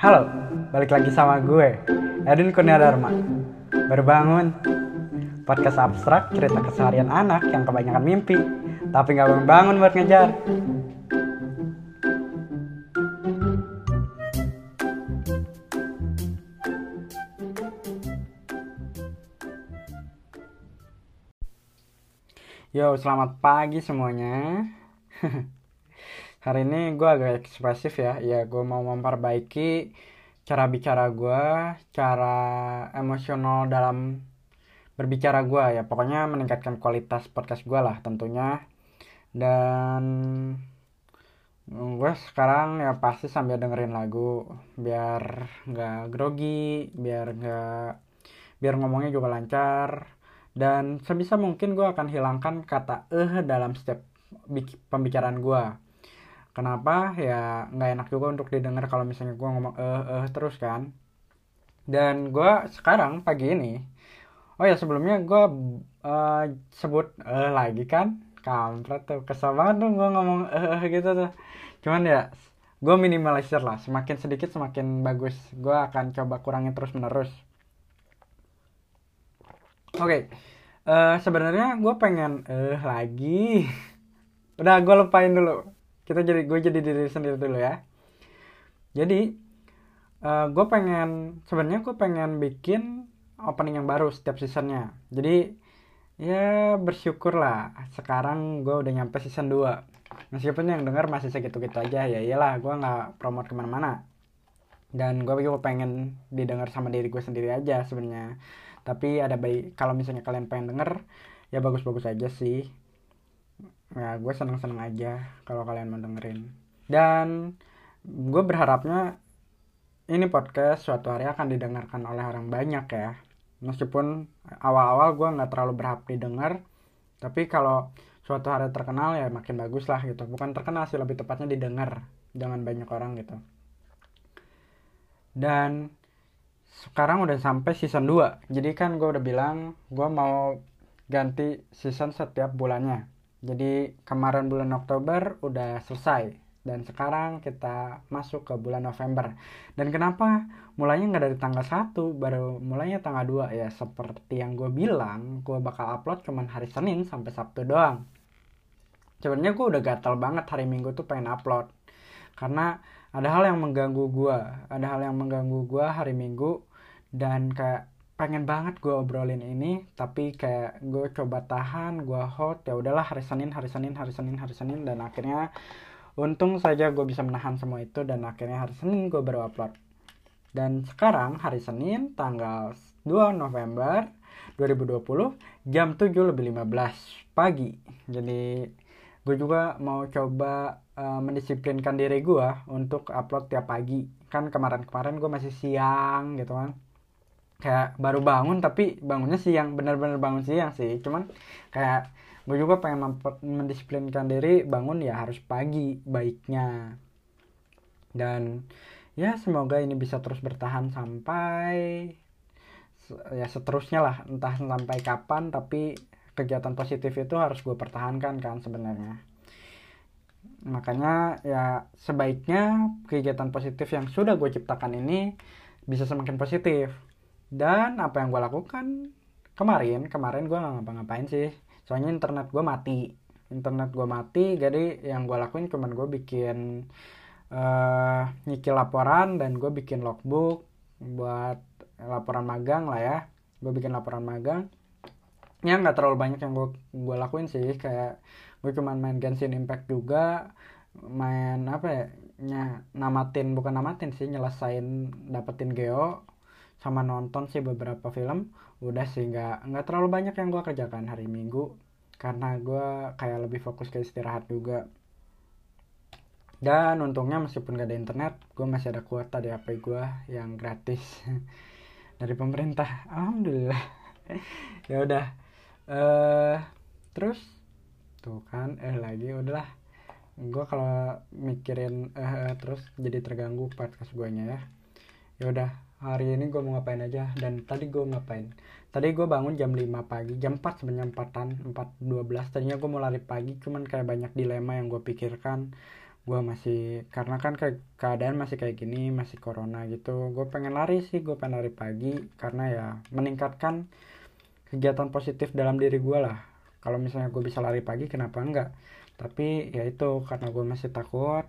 Halo, balik lagi sama gue, Edwin Kurnia Dharma. Baru bangun. Podcast abstrak cerita keseharian anak yang kebanyakan mimpi, tapi nggak bangun-bangun buat ngejar. Yo, selamat pagi semuanya. Hari ini gue agak ekspresif ya. Ya, gue mau memperbaiki cara bicara gue, cara emosional dalam berbicara gue ya. Pokoknya meningkatkan kualitas podcast gue lah tentunya. Dan gue sekarang ya pasti sambil dengerin lagu biar nggak grogi, biar nggak biar ngomongnya juga lancar dan sebisa mungkin gue akan hilangkan kata eh dalam setiap pembicaraan gue kenapa ya nggak enak juga untuk didengar kalau misalnya gue ngomong eh eh terus kan dan gue sekarang pagi ini oh ya sebelumnya gue uh, sebut eh lagi kan kampret tuh kesel banget tuh gue ngomong eh gitu tuh cuman ya gue minimalisir lah semakin sedikit semakin bagus gue akan coba kurangin terus menerus Oke, okay. uh, sebenarnya gue pengen eh lagi. Udah gue lupain dulu. Kita jadi gue jadi diri sendiri dulu ya. Jadi uh, gue pengen sebenarnya gue pengen bikin opening yang baru setiap seasonnya. Jadi ya bersyukur lah sekarang gue udah nyampe season 2 meskipun yang denger masih segitu-gitu aja ya iyalah gue nggak promote ke mana-mana dan gue juga pengen didengar sama diri gue sendiri aja sebenarnya tapi ada baik kalau misalnya kalian pengen denger ya bagus-bagus aja sih ya gue seneng-seneng aja kalau kalian mau dengerin. Dan gue berharapnya ini podcast suatu hari akan didengarkan oleh orang banyak ya. Meskipun awal-awal gue nggak terlalu berharap didengar tapi kalau suatu hari terkenal ya makin bagus lah gitu. Bukan terkenal sih lebih tepatnya didengar jangan banyak orang gitu. Dan sekarang udah sampai season 2 jadi kan gue udah bilang gue mau ganti season setiap bulannya jadi kemarin bulan Oktober udah selesai. Dan sekarang kita masuk ke bulan November. Dan kenapa? Mulainya nggak dari tanggal 1 baru mulainya tanggal 2 ya seperti yang gue bilang gue bakal upload cuman hari Senin sampai Sabtu doang. Sebenarnya gue udah gatal banget hari Minggu tuh pengen upload. Karena ada hal yang mengganggu gue ada hal yang mengganggu gue hari Minggu. Dan kayak pengen banget gue obrolin ini tapi kayak gue coba tahan gue hold ya udahlah hari Senin hari Senin hari Senin hari Senin dan akhirnya untung saja gue bisa menahan semua itu dan akhirnya hari Senin gue baru upload. Dan sekarang hari Senin tanggal 2 November 2020 jam 7 lebih 15 pagi. Jadi gue juga mau coba uh, mendisiplinkan diri gue untuk upload tiap pagi. Kan kemarin-kemarin gue masih siang gitu kan kayak baru bangun tapi bangunnya siang bener-bener bangun siang sih. Cuman kayak gue juga pengen mendisiplinkan diri bangun ya harus pagi baiknya. Dan ya semoga ini bisa terus bertahan sampai ya seterusnya lah entah sampai kapan tapi kegiatan positif itu harus gue pertahankan kan sebenarnya. Makanya ya sebaiknya kegiatan positif yang sudah gue ciptakan ini bisa semakin positif dan apa yang gue lakukan? Kemarin kemarin gue nggak ngapa-ngapain sih. Soalnya internet gue mati. Internet gue mati jadi yang gue lakuin cuman gue bikin uh, nyicil laporan dan gue bikin logbook buat laporan magang lah ya. Gue bikin laporan magang. Ya nggak terlalu banyak yang gue gue lakuin sih. Kayak gue cuman main Genshin Impact juga. Main apa ya? Namatin bukan namatin sih nyelesain dapetin geo sama nonton sih beberapa film. Udah sih nggak nggak terlalu banyak yang gue kerjakan hari minggu. Karena gue kayak lebih fokus ke istirahat juga. Dan untungnya meskipun gak ada internet gue masih ada kuota di HP gue yang gratis dari pemerintah. Alhamdulillah. Ya udah. Uh, terus? Tuh kan eh lagi udahlah. Gue kalau mikirin uh, terus jadi terganggu podcast gue nya ya. Ya udah hari ini gue mau ngapain aja dan tadi gue ngapain? Tadi gue bangun jam 5 pagi jam 4 sebenarnya 4an 4.12 tadinya gue mau lari pagi cuman kayak banyak dilema yang gue pikirkan. Gue masih karena kan ke keadaan masih kayak gini masih corona gitu. Gue pengen lari sih gue pengen lari pagi karena ya meningkatkan kegiatan positif dalam diri gue lah. Kalau misalnya gue bisa lari pagi kenapa enggak? Tapi ya itu karena gue masih takut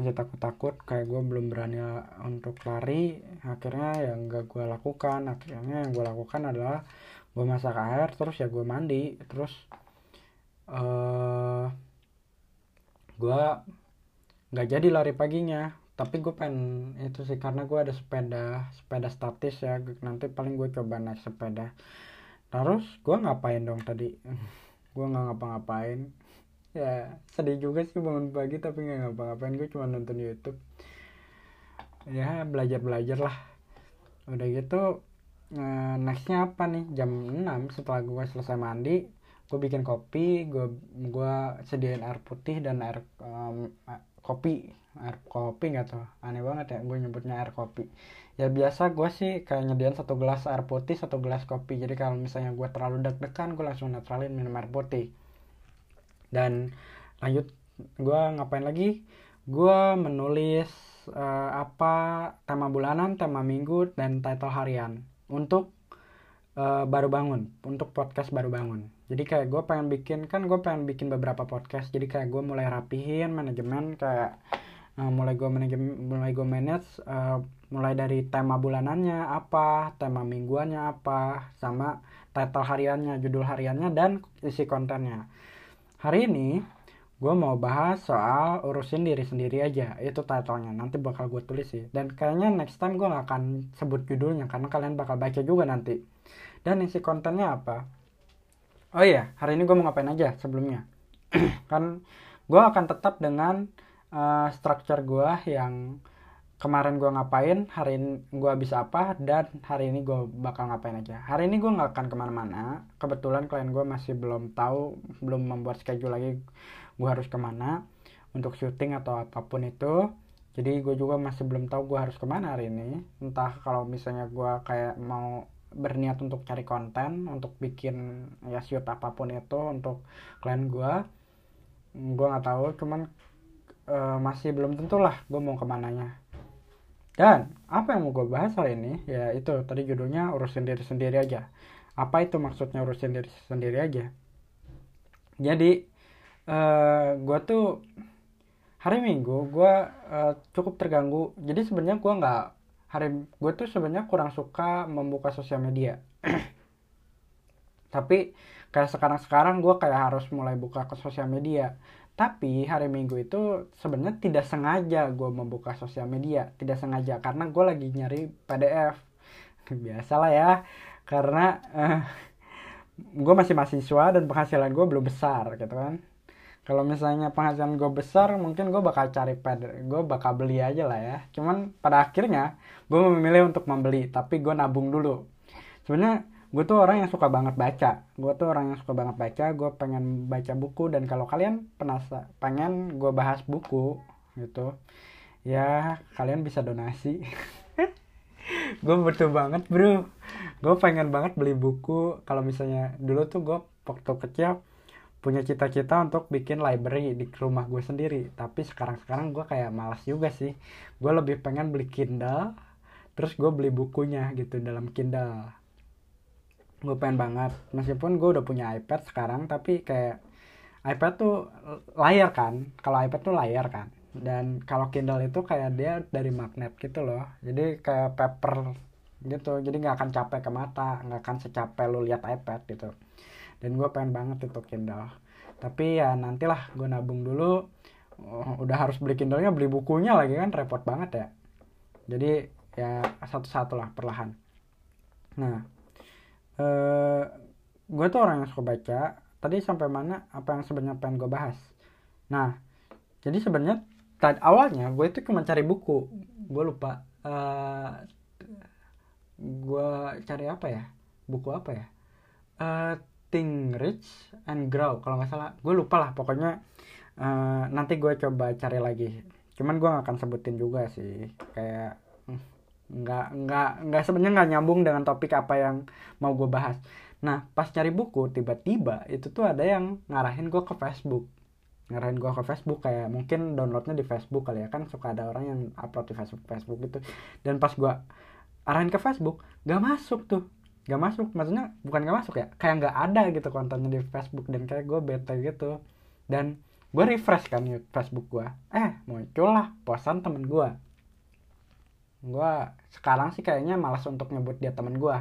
masih takut-takut kayak gue belum berani untuk lari akhirnya yang gak gue lakukan. Akhirnya yang gue lakukan adalah gue masak air terus ya gue mandi. Terus uh, eh, gue nggak jadi lari paginya. Tapi gue pengen itu sih karena gue ada sepeda sepeda statis ya. Nanti paling gue coba naik sepeda. Terus gue ngapain dong tadi? Gue nggak ngapa-ngapain ya sedih juga sih bangun pagi tapi nggak ngapa-ngapain. Gue cuma nonton YouTube. Ya belajar belajar lah. Udah gitu eh, nextnya apa nih? Jam 6 setelah gue selesai mandi gue bikin kopi gue gue sediain air putih dan air um, kopi. Air kopi nggak tuh aneh banget ya gue nyebutnya air kopi. Ya biasa gue sih kayak nyediain satu gelas air putih satu gelas kopi. Jadi kalau misalnya gue terlalu deg-degan gue langsung netralin minum air putih dan lanjut gue ngapain lagi? Gue menulis uh, apa tema bulanan tema minggu dan title harian untuk uh, baru bangun untuk podcast baru bangun. Jadi kayak gue pengen bikin kan gue pengen bikin beberapa podcast jadi kayak gue mulai rapihin manajemen kayak uh, mulai gue manajemen mulai gue manage uh, mulai dari tema bulanannya apa tema mingguannya apa sama title hariannya judul hariannya dan isi kontennya hari ini gue mau bahas soal urusin diri sendiri aja. Itu titlenya. Nanti bakal gue tulis sih. Dan kayaknya next time gue gak akan sebut judulnya karena kalian bakal baca juga nanti. Dan isi kontennya apa? Oh iya hari ini gue mau ngapain aja sebelumnya? Kan gue akan tetap dengan uh, structure gue yang kemarin gue ngapain hari ini gue bisa apa dan hari ini gue bakal ngapain aja. Hari ini gue nggak akan ke mana-mana. Kebetulan klien gue masih belum tahu belum membuat schedule lagi gue harus ke mana untuk syuting atau apa pun itu. Jadi gue juga masih belum tahu gue harus ke mana hari ini. Entah kalau misalnya gue kayak mau berniat untuk cari konten untuk bikin ya shoot apa pun itu untuk klien gue gue nggak tahu. Cuman uh, masih belum tentu lah gue mau ke mananya dan apa yang mau gue bahas hari ini? Ya itu tadi judulnya urusin diri sendiri aja. Apa itu maksudnya urusin diri sendiri aja? Jadi uh, eh, gue tuh hari minggu gue uh, cukup terganggu. Jadi sebenarnya gue nggak hari gue tuh sebenarnya kurang suka membuka sosial media. Tapi kayak sekarang sekarang gue kayak harus mulai buka ke sosial media tapi hari minggu itu sebenarnya tidak sengaja gue membuka sosial media. Tidak sengaja karena gue lagi nyari PDF biasalah ya karena uh, gue masih mahasiswa dan penghasilan gue belum besar gitu kan. Kalau misalnya penghasilan gue besar mungkin gue bakal cari pad gue bakal beli aja lah ya. Cuman pada akhirnya gue memilih untuk membeli tapi gue nabung dulu. Sebenarnya gue tuh orang yang suka banget baca. Gue tuh orang yang suka banget baca gue pengen baca buku dan kalau kalian penasa pengen gue bahas buku gitu ya kalian bisa donasi. Gue butuh banget bro. Gue pengen banget beli buku. Kalau misalnya dulu tuh gue waktu kecil punya cita-cita untuk bikin library di rumah gue sendiri. Tapi sekarang-sekarang gue kayak malas juga sih. Gue lebih pengen beli Kindle terus gue beli bukunya gitu dalam Kindle gue pengen banget. Meskipun gue udah punya iPad sekarang tapi kayak iPad tuh layar kan. Kalau iPad tuh layar kan. Dan kalau Kindle itu kayak dia dari magnet gitu loh. Jadi kayak paper gitu. Jadi nggak akan capek ke mata. Nggak akan secapek lu lihat iPad gitu. Dan gue pengen banget itu Kindle. Tapi ya nantilah gue nabung dulu. Oh, udah harus beli Kindle-nya beli bukunya lagi kan. Repot banget ya. Jadi ya satu-satu lah perlahan. Nah eh gue tuh orang yang suka baca. Tadi sampai mana apa yang sebenarnya pengen gue bahas. Nah jadi sebenarnya awalnya gue itu cuma cari buku. Gue lupa uh, gue cari apa ya? Buku apa ya? Uh, Think Rich and Grow kalau nggak salah. Gue lupa lah pokoknya uh, nanti gue coba cari lagi. Cuman gue gak akan sebutin juga sih. Kayak hmm, nggak nggak nggak sebenarnya nggak nyambung dengan topik apa yang mau gue bahas. Nah pas cari buku tiba-tiba itu tuh ada yang ngarahin gue ke Facebook. Ngarahin gue ke Facebook kayak mungkin downloadnya di Facebook kali ya kan suka ada orang yang upload di Facebook Facebook gitu. Dan pas gue arahin ke Facebook gak masuk tuh. Gak masuk maksudnya bukan gak masuk ya kayak nggak ada gitu kontennya di Facebook dan kayak gue bete gitu. Dan gue refresh kan Facebook gue eh muncul lah posan temen gue gue sekarang sih kayaknya malas untuk nyebut dia temen gue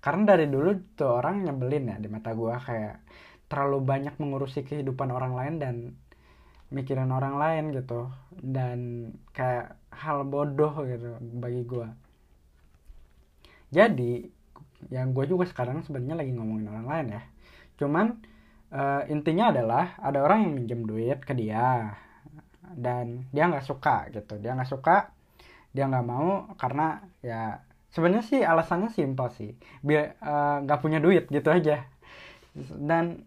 karena dari dulu tuh orang nyebelin ya di mata gue kayak terlalu banyak mengurusi kehidupan orang lain dan mikirin orang lain gitu. Dan kayak hal bodoh gitu bagi gue jadi yang gue juga sekarang sebenarnya lagi ngomongin orang lain ya. Cuman uh, intinya adalah ada orang yang minjem duit ke dia dan dia nggak suka gitu. Dia nggak suka dia nggak mau karena ya sebenarnya sih alasannya simpel sih. Biar eh, nggak uh, punya duit gitu aja. Dan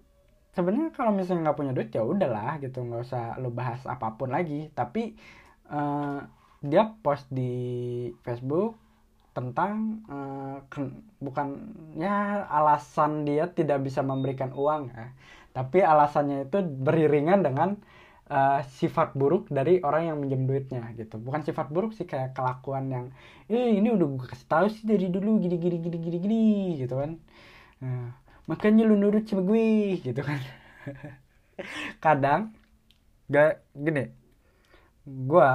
sebenarnya kalau misalnya nggak punya duit ya udahlah gitu. Nggak usah lo bahas apa pun lagi. Tapi uh, dia post di Facebook tentang uh, bukan ya alasan dia tidak bisa memberikan uang ya tapi alasannya itu beriringan dengan uh, sifat buruk dari orang yang minjem duitnya gitu. Bukan sifat buruk sih kayak kelakuan yang eh ini udah gue kasih tahu sih dari dulu gini gini gini gini gini gitu kan. Uh, makanya lu nurut sama gue gitu kan. Kadang gak gini gue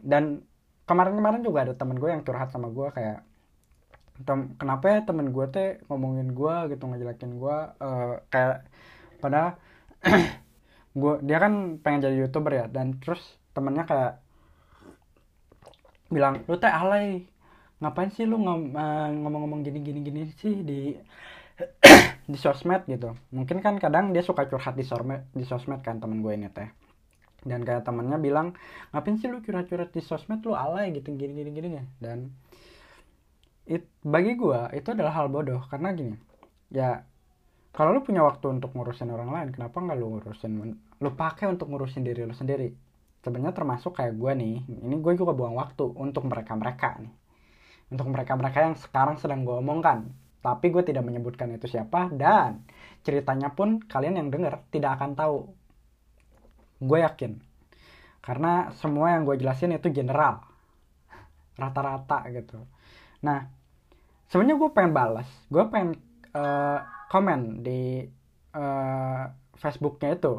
dan kemarin-kemarin juga ada temen gue yang curhat sama gue kayak tem kenapa ya temen gue teh ngomongin gue gitu ngejelekin gue uh, kayak pada gue dia kan pengen jadi youtuber ya dan terus temennya kayak bilang lu teh alay ngapain sih lu eh, ngomong-ngomong gini gini gini sih di di sosmed? Gitu. Mungkin kan kadang dia suka curhat di sosmed di sosmed kan temen gue ini teh. Dan kayak temennya bilang ngapain sih lu curhat-curhat di sosmed? Lu alay gitu gini gini gini ya. Dan it, bagi gue itu adalah hal bodoh. Karena gini ya kalau lu punya waktu untuk ngurusin orang lain kenapa nggak lu ngurusin lu pakai untuk ngurusin diri lu sendiri? Sebenarnya termasuk kayak gue nih ini gue juga buang waktu untuk mereka mereka nih. Untuk mereka mereka yang sekarang sedang gue omongkan. Tapi gue tidak menyebutkan itu siapa dan ceritanya pun kalian yang denger tidak akan tahu. Gue yakin. Karena semua yang gue jelasin itu general. Rata-rata gitu. Nah sebenarnya gue pengen balas gue pengen uh, komen di uh, Facebooknya itu.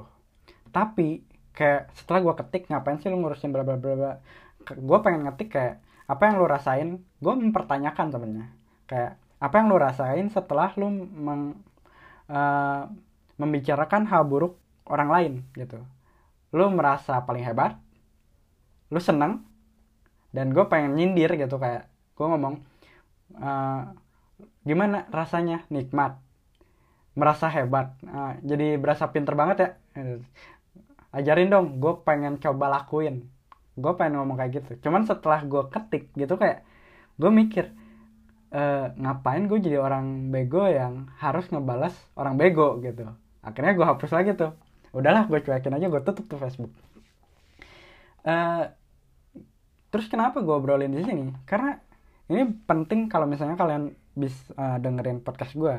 Tapi kayak setelah gue ketik ngapain sih lu ngurusin bla bla bla bla? Gue pengen ngetik kayak apa yang lu rasain? Gue mempertanyakan sebenarnya. Kayak apa yang lu rasain setelah lu meng, uh, membicarakan hal buruk orang lain? Gitu. Lu merasa paling hebat lu seneng dan gue pengen nyindir gitu. Kayak gue ngomong uh, gimana rasanya? Nikmat merasa hebat. Nah, jadi berasa pinter banget ya. Ajarin dong gue pengen coba lakuin. Gue pengen ngomong kayak gitu. Cuman setelah gue ketik gitu kayak gue mikir e, ngapain gue jadi orang bego yang harus ngebalas orang bego gitu. Akhirnya gue hapus lagi tuh. Udahlah gue cuekin aja gue tutup tuh Facebook. E, terus kenapa gue obrolin di sini? Karena ini penting kalau misalnya kalian bisa uh, dengerin podcast gue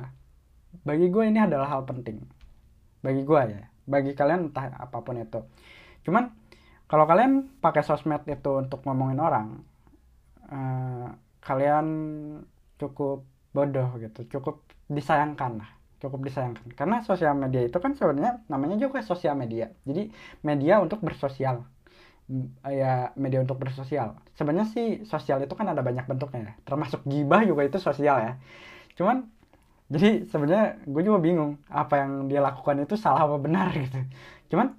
bagi gue ini adalah hal penting. Bagi gue ya. Bagi kalian entah apa pun itu. Cuman kalau kalian pakai sosmed itu untuk ngomongin orang uh, kalian cukup bodoh gitu. Cukup disayangkan lah. Cukup disayangkan. Karena sosial media itu kan sebenarnya namanya juga sosial media. Jadi media untuk bersosial. Ya media untuk bersosial. Sebenarnya sih sosial itu kan ada banyak bentuknya ya. Termasuk gibah juga itu sosial ya. Cuman jadi sebenarnya gue juga bingung apa yang dia lakukan itu salah apa benar gitu. Cuman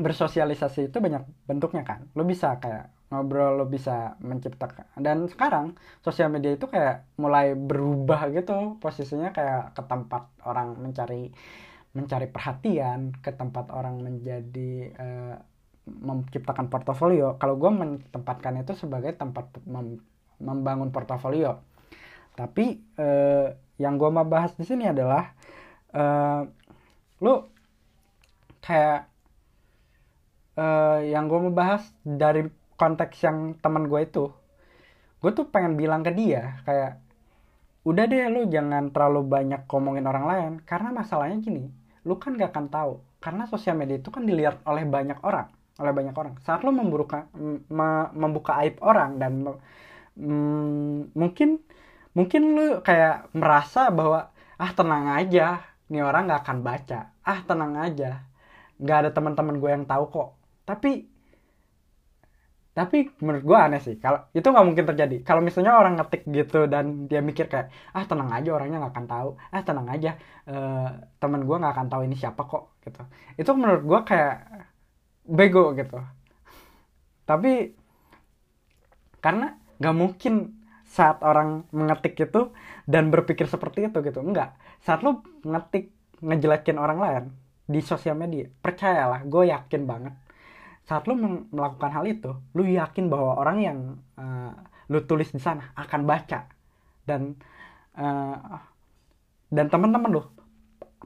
bersosialisasi itu banyak bentuknya kan. Lo bisa kayak ngobrol lo bisa menciptakan. Dan sekarang sosial media itu kayak mulai berubah gitu. Posisinya kayak ke tempat orang mencari mencari perhatian ke tempat orang menjadi uh, menciptakan portofolio. Kalau gue menempatkan itu sebagai tempat mem membangun portofolio. Tapi uh, yang gue mau bahas di sini adalah uh, lu kayak uh, yang gue mau bahas dari konteks yang teman gue itu gue tuh pengen bilang ke dia kayak udah deh lu jangan terlalu banyak ngomongin orang lain karena masalahnya gini lu kan gak akan tahu karena sosial media itu kan dilihat oleh banyak orang oleh banyak orang. Saat lo membuka membuka aib orang dan mm, mungkin mungkin lo kayak merasa bahwa ah tenang aja nih orang nggak akan baca. Ah tenang aja nggak ada teman-teman gue yang tahu kok. Tapi tapi menurut gue aneh sih. Kalau itu nggak mungkin terjadi. Kalau misalnya orang ngetik gitu dan dia mikir kayak ah tenang aja orangnya nggak akan tahu. Ah tenang aja uh, teman gue nggak akan tahu ini siapa kok gitu. Itu menurut gue kayak bego gitu. Tapi karena nggak mungkin saat orang mengetik itu dan berpikir seperti itu gitu. Enggak. Saat lu ngetik ngejelekin orang lain di sosial media percayalah gue yakin banget. Saat lu melakukan hal itu lu yakin bahwa orang yang uh, lu tulis di sana akan baca. Dan uh, dan teman-teman lu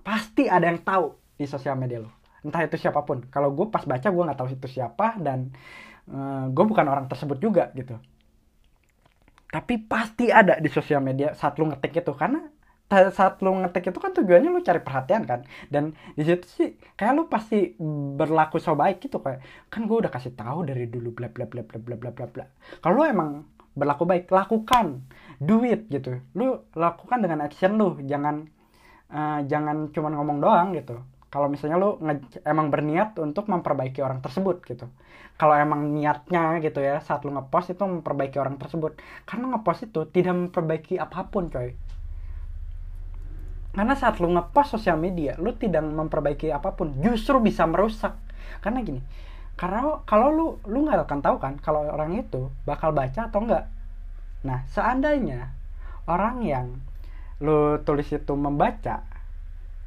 pasti ada yang tahu di sosial media lu. Entah itu siapa pun. Kalau gue pas baca gue nggak tahu itu siapa dan uh, eh, gue bukan orang tersebut juga gitu tapi pasti ada di sosial media saat lu ngetik itu karena saat lu ngetik itu kan tujuannya lu cari perhatian kan? Dan di situ sih kayak lu pasti berlaku so baik gitu kayak kan gue udah kasih tahu dari dulu bla bla bla bla bla bla bla bla. Kalau emang berlaku baik lakukan do it gitu. Lu lakukan dengan action lu jangan uh, jangan cuma ngomong doang gitu kalau misalnya lu emang berniat untuk memperbaiki orang tersebut gitu. Kalau emang niatnya gitu ya saat lu ngepost itu memperbaiki orang tersebut. Karena ngepost itu tidak memperbaiki apa pun coy. Karena saat lu ngepost sosial media lu tidak memperbaiki apa pun. Justru bisa merusak. Karena gini karena kalau lu lu nggak akan tahu kan kalau orang itu bakal baca atau enggak nah seandainya orang yang lu tulis itu membaca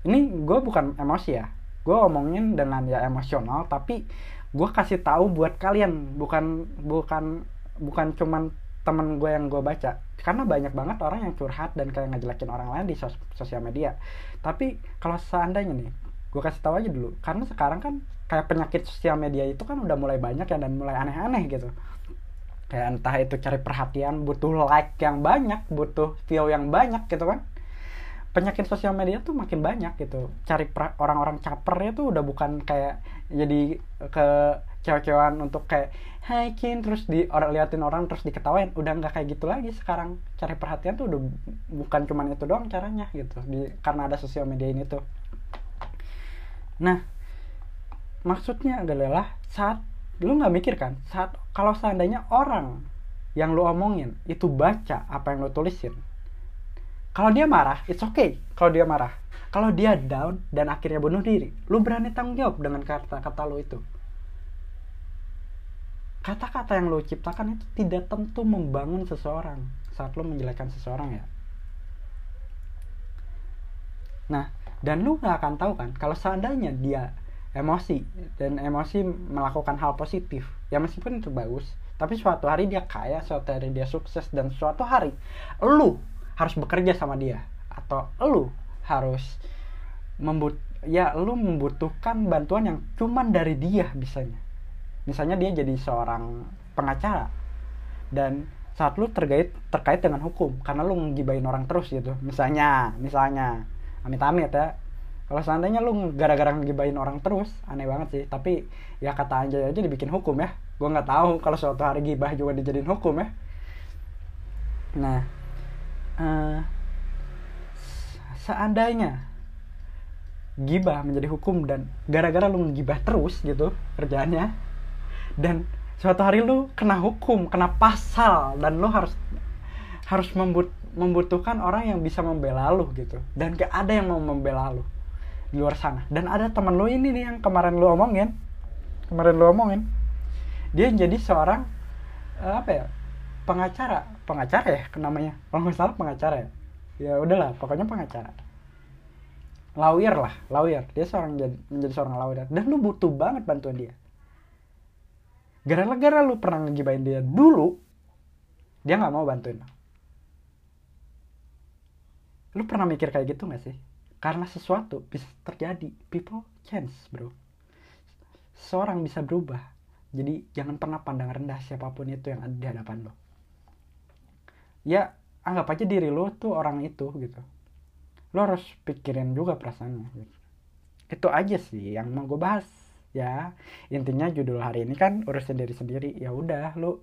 ini gue bukan emosi ya. Gue omongin dengan ya emosional tapi gue kasih tahu buat kalian. Bukan bukan bukan cuman temen gue yang gue baca. Karena banyak banget orang yang curhat dan kayak ngejelekin orang lain di sos sosial media. Tapi kalau seandainya nih gue kasih tahu aja dulu. Karena sekarang kan kayak penyakit sosial media itu kan udah mulai banyak ya dan mulai aneh-aneh gitu. Kayak entah itu cari perhatian butuh like yang banyak butuh view yang banyak gitu kan penyakit sosial media tuh makin banyak gitu. Cari orang-orang capernya tuh udah bukan kayak jadi ke cewek-cewekan untuk kayak hai kin terus di orang liatin orang terus diketawain. Udah nggak kayak gitu lagi sekarang. Cari perhatian tuh udah bukan cuman itu doang caranya gitu di karena ada sosial media ini tuh. Nah maksudnya adalah saat lu nggak mikir kan? Saat kalau seandainya orang yang lu omongin itu baca apa yang lu tulisin kalau dia marah, it's okay kalau dia marah. Kalau dia down dan akhirnya bunuh diri, lu berani tanggung jawab dengan kata-kata lu itu. Kata-kata yang lu ciptakan itu tidak tentu membangun seseorang saat lu menjelekkan seseorang ya. Nah, dan lu gak akan tahu kan kalau seandainya dia emosi dan emosi melakukan hal positif ya meskipun itu bagus tapi suatu hari dia kaya suatu hari dia sukses dan suatu hari lu harus bekerja sama dia. Atau lu harus membut ya lu membutuhkan bantuan yang cuman dari dia bisanya. Misalnya dia jadi seorang pengacara. Dan saat lu terkait terkait dengan hukum karena lu ngibain orang terus gitu. Misalnya misalnya amit-amit ya. Kalau seandainya lu gara-gara ngibain orang terus aneh banget sih. Tapi ya kata aja aja dibikin hukum ya. Gue nggak tahu kalau suatu hari gibah juga dijadiin hukum ya. Nah uh, seandainya gibah menjadi hukum dan gara-gara lu gibah terus gitu kerjaannya dan suatu hari lu kena hukum kena pasal dan lu harus harus membut, membutuhkan orang yang bisa membela lu gitu. Dan gak ada yang mau membela lu di luar sana. Dan ada temen lu ini nih yang kemarin lu omongin kemarin lu omongin dia jadi seorang uh, apa ya pengacara pengacara ya namanya. Kalau nggak salah pengacara ya. Ya udahlah pokoknya pengacara. Lawyer lah lawyer. Dia seorang jadi, menjadi seorang lawyer. Dan lu butuh banget bantuan dia. Gara-gara lu pernah ngegibain dia dulu dia nggak mau bantuin lu. Pernah mikir kayak gitu gak sih? Karena sesuatu bisa terjadi. People change bro. Seorang bisa berubah. Jadi jangan pernah pandang rendah siapa pun itu yang ada di hadapan lo ya anggap aja diri lo tuh orang itu gitu. Lo harus pikirin juga perasaannya gitu. itu aja sih yang mau gue bahas ya. Intinya judul hari ini kan urus sendiri sendiri ya udah lu.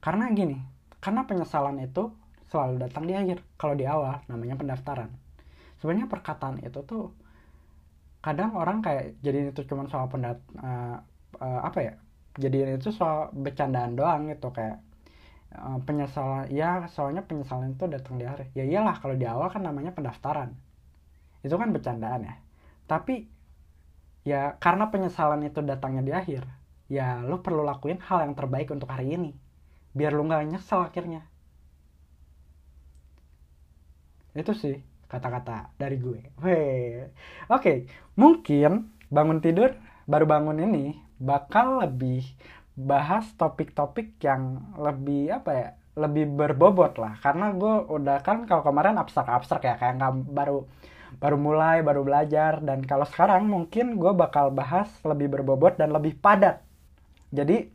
Karena gini karena penyesalan itu selalu datang di akhir kalau di awal namanya pendaftaran. Sebenarnya perkataan itu tuh kadang orang kayak jadi itu cuma soal pendat uh, uh, apa ya jadi itu soal bercandaan doang gitu kayak uh, penyesalan ya soalnya penyesalan itu datang di akhir. Ya iyalah kalau di awal kan namanya pendaftaran. Itu kan bercandaan ya. Tapi ya karena penyesalan itu datangnya di akhir ya lo perlu lakuin hal yang terbaik untuk hari ini. Biar lo nggak nyesel akhirnya. Itu sih kata-kata dari gue. Oke, okay. mungkin bangun tidur baru bangun ini bakal lebih bahas topik-topik yang lebih apa ya lebih berbobot lah. Karena gue udah kan kalau kemarin abstrak-abstrak ya kayak nggak baru baru mulai baru belajar. Dan kalau sekarang mungkin gue bakal bahas lebih berbobot dan lebih padat. Jadi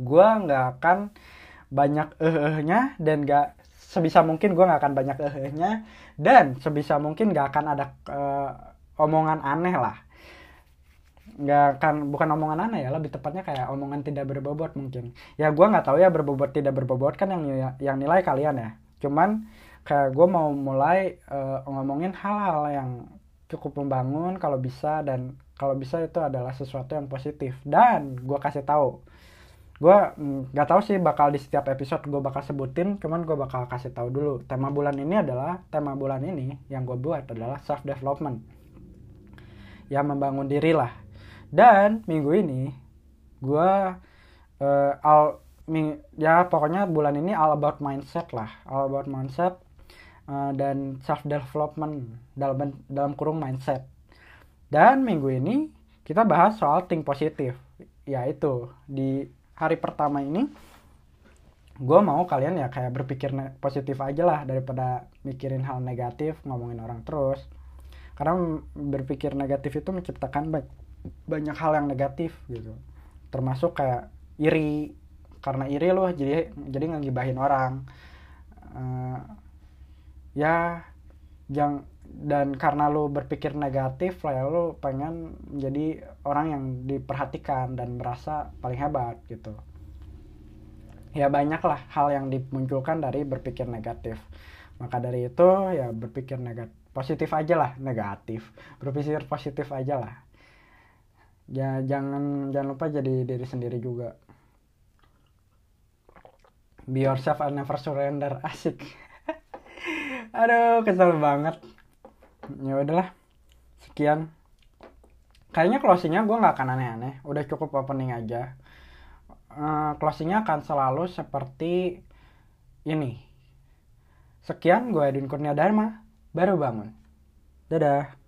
gue nggak akan banyak eh-ehnya dan gak sebisa mungkin gue nggak akan banyak ehnya dan sebisa mungkin nggak akan ada uh, omongan aneh lah nggak akan bukan omongan aneh ya lebih tepatnya kayak omongan tidak berbobot mungkin. Ya gue nggak tahu ya berbobot tidak berbobot kan yang yang nilai kalian ya. Cuman kayak gue mau mulai uh, ngomongin hal-hal yang cukup membangun kalau bisa dan kalau bisa itu adalah sesuatu yang positif. Dan gue kasih tahu. Gue mm, nggak tahu sih bakal di setiap episode gue bakal sebutin cuman gue bakal kasih tahu dulu. Tema bulan ini adalah tema bulan ini yang gue buat adalah self development yang membangun diri lah dan minggu ini gue uh, al ming, ya pokoknya bulan ini all about mindset lah. All about mindset uh, dan self development dalam dalam kurung mindset. Dan minggu ini kita bahas soal think positif yaitu di hari pertama ini gue mau kalian ya kayak berpikir positif aja lah daripada mikirin hal negatif ngomongin orang terus. Karena berpikir negatif itu menciptakan banyak hal yang negatif gitu. Termasuk kayak iri. Karena iri loh jadi jadi ngegibahin orang. Uh, ya yang dan karena lo berpikir negatif lah ya lo pengen jadi orang yang diperhatikan dan merasa paling hebat gitu. Ya banyak lah hal yang dimunculkan dari berpikir negatif. Maka dari itu ya berpikir negatif positif aja lah negatif. Berpikir positif aja lah ya jangan jangan lupa jadi diri sendiri juga. Be yourself and never surrender. Asik. Aduh kesel banget. Ya udahlah. Sekian. Kayaknya closingnya gue nggak akan aneh-aneh. Udah cukup opening aja. Uh, closingnya akan selalu seperti ini. Sekian gue Edwin Kurnia Dharma. Baru bangun. Dadah